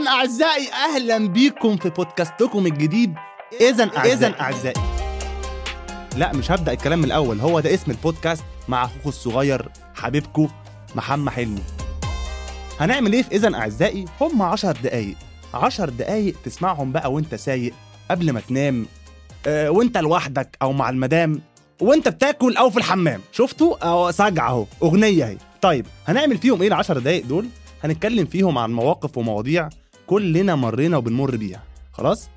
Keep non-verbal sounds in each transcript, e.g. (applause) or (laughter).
إذا أعزائي أهلا بيكم في بودكاستكم الجديد. إذا إذا أعزائي. لا مش هبدأ الكلام من الأول. هو ده اسم البودكاست مع أخوكم الصغير حبيبكم محمد حلمي. هنعمل إيه في إذا أعزائي؟ هم عشر دقايق. عشر دقايق تسمعهم بقى وأنت سايق قبل ما تنام آه وأنت لوحدك أو مع المدام وأنت بتاكل أو في الحمام. شفتوا؟ أو سجع أهو. أغنية أهي. طيب هنعمل فيهم إيه العشر دقايق دول؟ هنتكلم فيهم عن مواقف ومواضيع كلنا مرينا وبنمر بيها. خلاص؟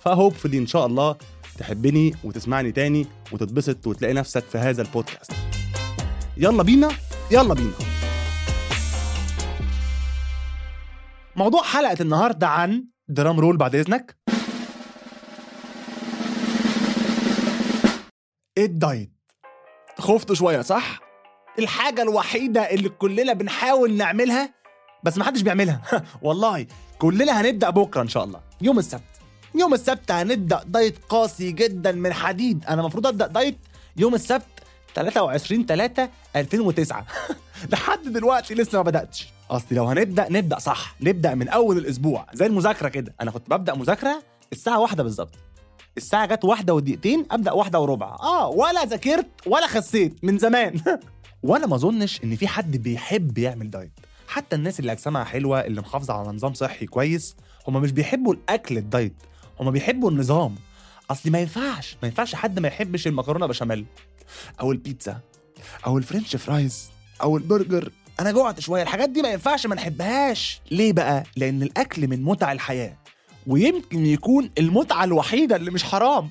ف hopefully إن شاء الله تحبني وتسمعني تاني وتتبسط وتلاقي نفسك في هذا البودكاست. يلا بينا؟ يلا بينا. موضوع حلقة النهاردة عن drum roll بعد إذنك. الدايت خفتوا شوية صح؟ الحاجة الوحيدة اللي كلنا بنحاول نعملها بس محدش بيعملها. (laughs) والله كلنا هنبدأ بكرة إن شاء الله. يوم السبت. يوم السبت هنبدأ دايت قاسي جدا من حديد. أنا المفروض أبدأ دايت يوم السبت 23 3 2009 لحد دلوقتي لسه ما بدأتش. أصلي لو هنبدأ نبدأ صح. نبدأ من أول الأسبوع. زي المذاكرة كده. أنا كنت ببدأ مذاكرة الساعة واحدة بالظبط. الساعة جت واحدة ودقيقتين أبدأ واحدة وربع. آه ولا ذاكرت ولا خسيت من زمان. (laughs) وأنا ما أظنش إن في حد بيحب يعمل دايت. حتى الناس اللي أجسامها حلوة اللي محافظة على نظام صحي كويس هما مش بيحبوا الأكل الدايت هما بيحبوا النظام. أصلي ما ينفعش ما ينفعش حد ما يحبش المكرونة بشاميل أو البيتزا أو ال french fries أو البرجر. أنا جوعت شوية الحاجات دي ما ينفعش ما نحبهاش. ليه بقى؟ لأن الأكل من متع الحياة ويمكن يكون المتعة الوحيدة اللي مش حرام.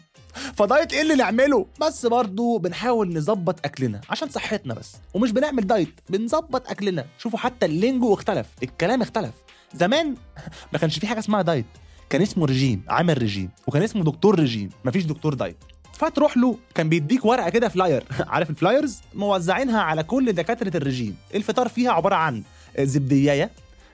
فدايت إيه اللي نعمله؟ بس برضو بنحاول نظبط أكلنا عشان صحتنا بس. ومش بنعمل دايت بنظبط أكلنا. شوفوا حتى ال lingo اختلف الكلام اختلف. زمان (laughs) ما كانش في حاجة اسمها دايت. كان اسمه رجيم عامل رجيم. وكان اسمه دكتور رجيم مفيش دكتور دايت. فتروح له كان بيديك ورقة كده flyer. (laughs) عارف ال flyers؟ موزعينها على كل دكاترة الرجيم. الفطار فيها عبارة عن زبدياية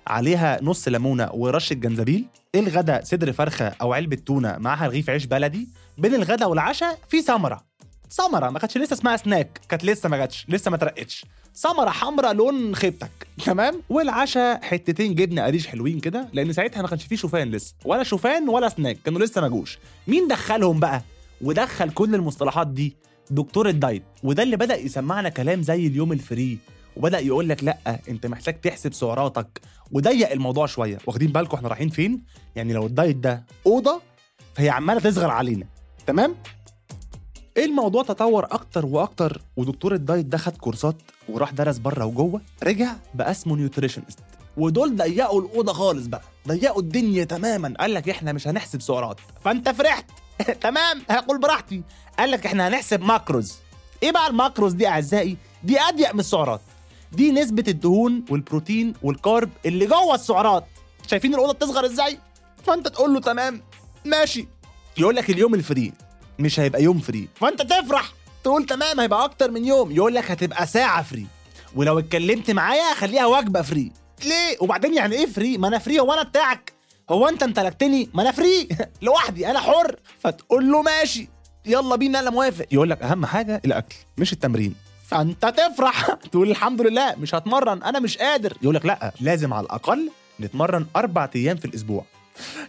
عليها نص ليمونة ورشة جنزبيل. الغدا صدر فرخة أو علبة تونة معاها رغيف عيش بلدي. بين الغدا والعشاء في سمره سمره ما كانتش لسه اسمها سناك كانت لسه ما جاتش لسه ما ترقتش سمره حمراء لون خيبتك. تمام؟ والعشاء حتتين جبنة قريش حلوين كده لأن ساعتها ما كانش فيه شوفان لسه. ولا شوفان ولا سناك كانوا لسه ما جوش. مين دخلهم بقى؟ ودخل كل المصطلحات دي دكتور الدايت. وده اللي بدأ يسمعنا كلام زي اليوم ال free. وبدأ يقول لك لأ أنت محتاج تحسب سعراتك. وضيق الموضوع شوية. واخدين بالكم إحنا رايحين فين؟ يعني لو الدايت ده أوضة فهي عمالة تصغر علينا. تمام؟ الموضوع؟ تطور أكتر وأكتر ودكتور الدايت ده خد كورسات وراح درس بره وجوه رجع بقى اسمه nutritionist ودول ضيقوا الأوضة خالص بقى. ضيقوا الدنيا تماما. قال لك إحنا مش هنحسب سعرات. فأنت فرحت. (laughs) تمام؟ هقول براحتي. قال لك إحنا هنحسب macros. إيه بقى ال macros دي أعزائي؟ دي أضيق من السعرات. دي نسبة الدهون والبروتين وال carb اللي جوه السعرات. شايفين الأوضة بتصغر إزاي؟ فأنت تقول له تمام ماشي. يقول لك اليوم ال free مش هيبقى يوم free. فأنت تفرح تقول تمام هيبقى أكتر من يوم. يقول لك هتبقى ساعة free. ولو اتكلمت معايا خليها وجبة free. ليه؟ وبعدين يعني إيه free؟ ما أنا free هو أنا بتاعك. هو أنت امتلكتني ما أنا free. (laughs) لوحدي أنا حر. فتقول له ماشي يلا بينا أنا موافق. يقول لك أهم حاجة الأكل مش التمرين. فانت تفرح. (laughs) تقول الحمد لله مش هتمرن أنا مش قادر. يقول لك لا لازم على الأقل نتمرن أربع أيام في الأسبوع.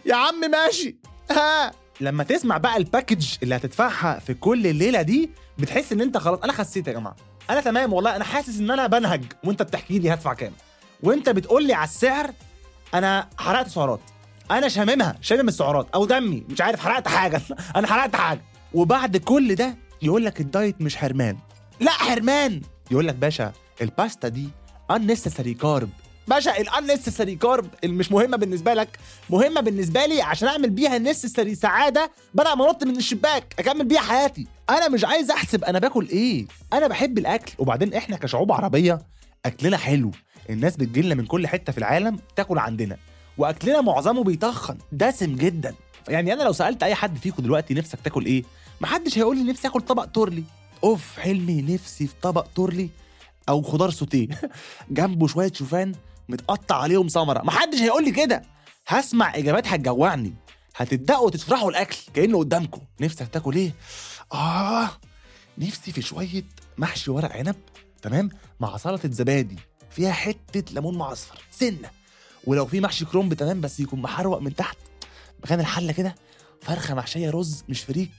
يا عم ماشي. ها. لما تسمع بقى الباكج اللي هتدفعها في كل الليلة دي بتحس إن أنت خلاص أنا خسيت يا جماعة. أنا تمام والله أنا حاسس إن أنا بنهج. وأنت بتحكي لي هدفع كام. وأنت بتقول لي على السعر أنا حرقت سعرات. أنا شاممها شامم السعرات. أو دمي مش عارف حرقت حاجة. (laughs) أنا حرقت حاجة. وبعد كل ده يقول لك الدايت مش حرمان. لا حرمان. يقول لك باشا الباستا دي unnecessary carb باشا ال unnecessary carb اللي مش مهمة بالنسبة لك مهمة بالنسبة لي عشان أعمل بيها necessary سعادة بدل ما انط من الشباك أكمل بيها حياتي. أنا مش عايز أحسب أنا باكل إيه. أنا بحب الأكل. وبعدين إحنا كشعوب عربية أكلنا حلو. الناس بتجيلنا من كل حتة في العالم تاكل عندنا. وأكلنا معظمه بيتخن دسم جدا. يعني أنا لو سألت أي حد فيكم دلوقتي نفسك تاكل إيه محدش هيقول لي نفسي آكل طبق تورلي. اوف حلمي نفسي في طبق تورلي أو خضار سوتيه. (laughs) جنبه شوية شوفان متقطع عليهم سمره محدش هيقول لي كده. هسمع إجابات هتجوعني. هتبداوا تشرحوا الأكل كأنه قدامكم. نفسك تاكل إيه؟ آه نفسي في شوية محشي ورق عنب تمام؟ مع سلطة زبادي. فيها حتة ليمون معصفر. سنة. ولو في محشي كرنب تمام؟ بس يكون محروق من تحت. مكان الحلة كده. فرخة محشية رز مش فريك.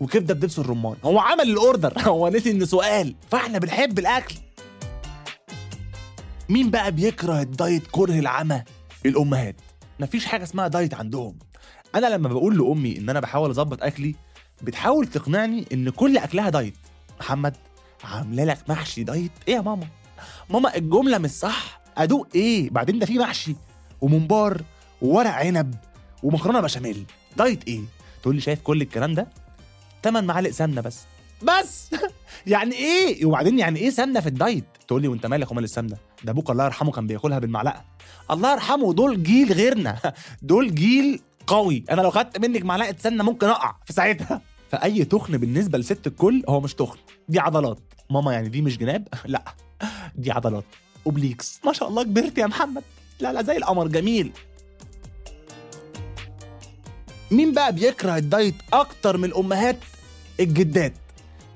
وكبدة بدبس الرمان. هو عمل ال order. (laughs) هو نسي إنه سؤال. فإحنا بنحب الأكل. مين بقى بيكره الدايت كره العمى؟ الأمهات. مفيش حاجة اسمها دايت عندهم. أنا لما بقول لأمي إن أنا بحاول أظبط أكلي بتحاول تقنعني إن كل أكلها دايت. محمد عاملة لك محشي دايت؟ إيه يا ماما؟ ماما الجملة مش صح. أدوق إيه؟ بعدين ده في محشي. وممبار وورق عنب ومكرونة بشاميل. دايت إيه؟ تقول لي شايف كل الكلام ده؟ 8 معالق سمنة بس. بس! (laughs) يعني إيه؟ وبعدين يعني إيه سمنة في الدايت؟ تقول لي وأنت مالك ومال السمنة؟ ده أبوك الله يرحمه كان بياكلها بالمعلقة. الله يرحمه دول جيل غيرنا. (laughs) دول جيل قوي. أنا لو خدت منك معلقة سمنة ممكن أقع في ساعتها. (laughs) فأي تخن بالنسبة لست الكل هو مش تخن. دي عضلات. ماما يعني دي مش جناب؟ لا. دي عضلات. obliques. ما شاء الله كبرت يا محمد. لا لا زي القمر. جميل. مين بقى بيكره الدايت أكتر من الأمهات؟ الجدات.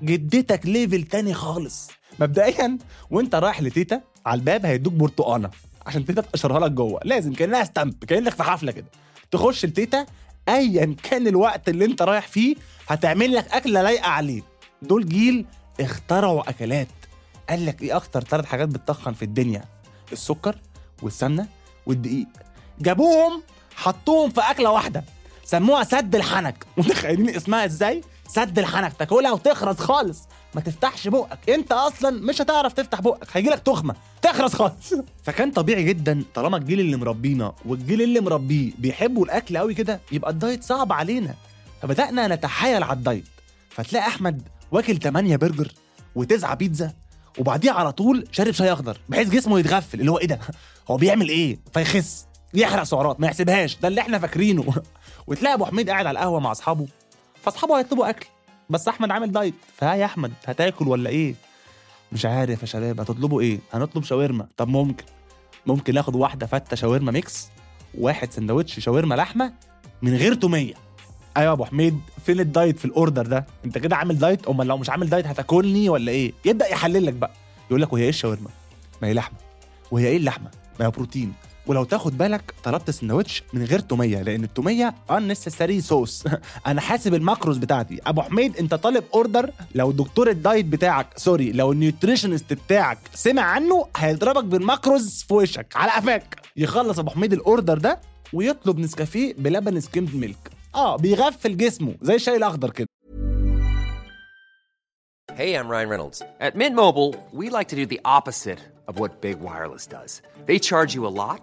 جدتك level تاني خالص. مبدئيا وأنت رايح لتيتا على الباب هيدوك برتقانة. عشان تيتا تقشرها لك جوه. لازم كأنها stamp كأنك في حفلة كده. تخش لتيتا ايا كان الوقت اللي أنت رايح فيه هتعمل لك أكلة لايقة عليه. دول جيل اخترعوا أكلات. قال لك إيه أكتر ثلاث حاجات بتتخن في الدنيا؟ السكر والسمنة والدقيق. جابوهم حطوهم في أكلة واحدة. سموها سد الحنك. (laughs) متخيلين اسمها إزاي؟ سد الحنك. تاكلها وتخرس خالص. ما تفتحش بقك. انت أصلا مش هتعرف تفتح بقك. هيجيلك تخمة. تخرس خالص. (laughs) فكان طبيعي جدا طالما الجيل اللي مربينا والجيل اللي مربيه بيحبوا الأكل قوي كده يبقى الدايت صعب علينا. فبدأنا نتحايل على الدايت. فتلاقي أحمد واكل 8 برجر وتسعة بيتزا وبعديها على طول شارب شاي أخضر بحيث جسمه يتغفل. اللي هو إيه ده؟ (laughs) هو بيعمل إيه؟ فيخس. يحرق سعرات ما يحسبهاش. ده اللي إحنا فاكرينه. (laughs) وتلاقي أبو حميد قاعد على القهوة مع أصحابه فأصحابه هيطلبوا أكل. بس أحمد عامل دايت. فها يا أحمد هتاكل ولا إيه؟ مش عارف يا شباب هتطلبوا إيه؟ هنطلب شاورما. طب ممكن. ممكن ناخد واحدة فتة شاورما mix واحد سندوتش شاورما لحمة من غير تومية. أيوه يا أبو حميد فين الدايت في ال order ده؟ أنت كده عامل دايت؟ أمال لو مش عامل دايت هتاكلني ولا إيه؟ يبدأ يحلل لك بقى. يقول لك وهي إيه الشاورما؟ ما هي لحمة. وهي إيه اللحمة؟ ما هي بروتين. ولو تاخد بالك طلبت سندوتش من غير تومية لأن التومية unnecessary sauce (laughs) أنا حاسب ال macros بتاعتي. أبو حميد أنت طالب order لو دكتور الدايت بتاعك sorry لو ال nutritionist بتاعك سمع عنه هيضربك بال macros في وشك. على قفاك. يخلص أبو حميد ال order ده ويطلب نسكافيه بلبن skimmed milk آه بيغفل جسمه زي الشاي الأخضر كده. Hey, I'm Ryan Reynolds. At Mint Mobile, we like to do the opposite of what Big Wireless does. They charge you a lot,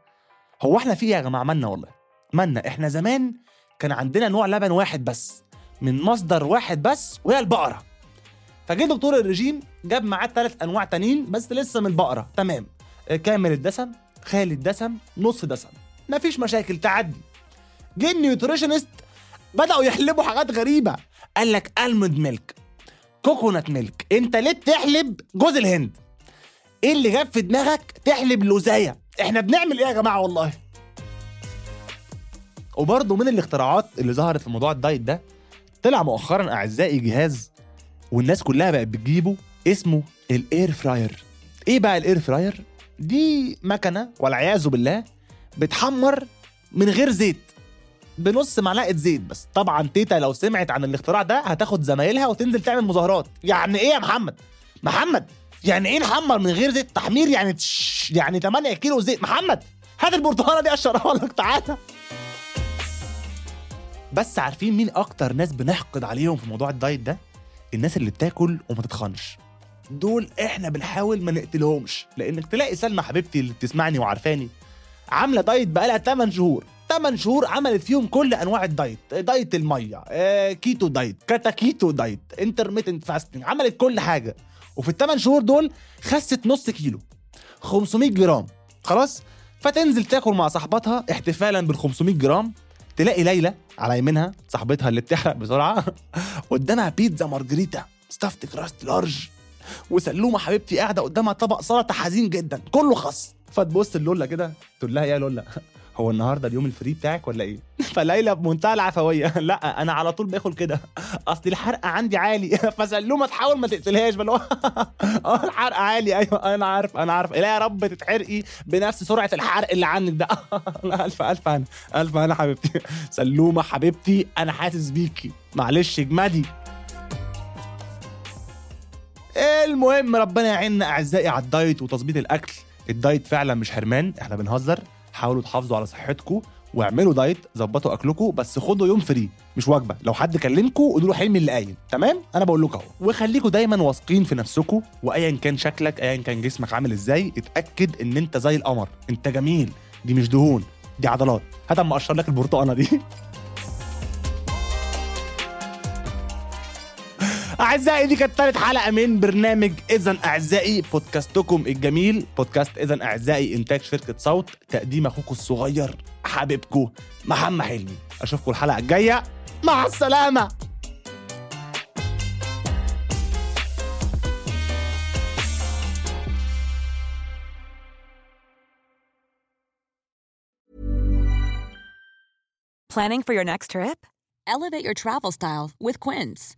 هو إحنا فيه يا جماعة؟ مالنا والله. مالنا إحنا زمان كان عندنا نوع لبن واحد بس من مصدر واحد بس وهي البقرة. فجه دكتور الرجيم جاب معاه ثلاث أنواع تانيين بس لسه من البقرة. تمام. آه، كامل الدسم خالي الدسم نص دسم. مفيش مشاكل تعدي. جه النيوتريشنست بدأوا يحلبوا حاجات غريبة. قال لك المد ميلك كوكونات ميلك. انت ليه بتحلب جوز الهند؟ إيه اللي جاب في دماغك تحلب لوزايه إحنا بنعمل إيه يا جماعة والله؟ وبرضه من الاختراعات اللي ظهرت في موضوع الدايت ده طلع مؤخرا أعزائي جهاز والناس كلها بقت بتجيبه اسمه ال air fryer. إيه بقى ال air fryer؟ دي مكنة والعياذ بالله بتحمر من غير زيت بنص معلقة زيت بس. طبعا تيتا لو سمعت عن الاختراع ده هتاخد زمايلها وتنزل تعمل مظاهرات. يعني إيه يا محمد؟ محمد! يعني إيه نحمر من غير زيت؟ تحمير يعني تش يعني 8 كيلو زيت. محمد هات البرتقالة دي اقشرها (laughs) لك تعالى بس عارفين مين أكتر ناس بنحقد عليهم في موضوع الدايت ده؟ الناس اللي بتاكل وما تتخنش. دول إحنا بنحاول ما نقتلهمش. لإنك تلاقي سلمى حبيبتي اللي بتسمعني وعارفاني عاملة دايت بقالها 8 شهور. 8 شهور عملت فيهم كل أنواع الدايت. دايت المية آه، keto diet كاتا keto diet intermittent fasting عملت كل حاجة. وفي الثمان شهور دول خست نص كيلو 500 جرام. خلاص؟ فتنزل تاكل مع صاحبتها احتفالا بال 500 جرام. تلاقي ليلى على يمينها صاحبتها اللي بتحرق بسرعة (laughs) قدامها بيتزا مارجريتا stuffed crust large وسلومة حبيبتي قاعدة قدامها طبق سلطة حزين جدا كله خس. فتبص لولا كده تقول لها يا لولا هو النهارده اليوم ال free بتاعك ولا إيه؟ (laughs) فليلى بمنتهى العفوية. (laughs) لا أنا على طول باكل كده. (laughs) أصل الحرق عندي عالي. فسلومه تحاول ما تقتلهاش بل آه الحرق عالي. أيوه أنا عارف أنا عارف. لا يا رب تتحرقي بنفس سرعة الحرق اللي عندك ده. ألف ألف أنا ألف أنا حبيبتي. سلومة حبيبتي أنا حاسس بيكي. معلش اجمدي المهم ربنا يعيننا أعزائي على الدايت وتظبيط الأكل. الدايت فعلا مش حرمان إحنا بنهزر. حاولوا تحافظوا على صحتكم واعملوا دايت ظبطوا أكلكم بس خدوا يوم free مش وجبة. لو حد كلمكم قولوا له حلمي اللي قايل. تمام؟ أنا بقول لكم أهو. وخليكم دايما واثقين في نفسكم وايا كان شكلك ايا كان جسمك عامل إزاي اتأكد إن أنت زي القمر. أنت جميل. دي مش دهون دي عضلات. هات اما اقشر لك البرتقانة دي. (laughs) أعزائي دي كانت ثالث حلقة من برنامج اذا أعزائي بودكاستكم الجميل بودكاست اذا أعزائي إنتاج شركة صوت تقديم اخوكم الصغير حبيبكم محمد حلمي أشوفكم الحلقة الجاية مع السلامة Planning for your next trip? Elevate your travel style with Quince.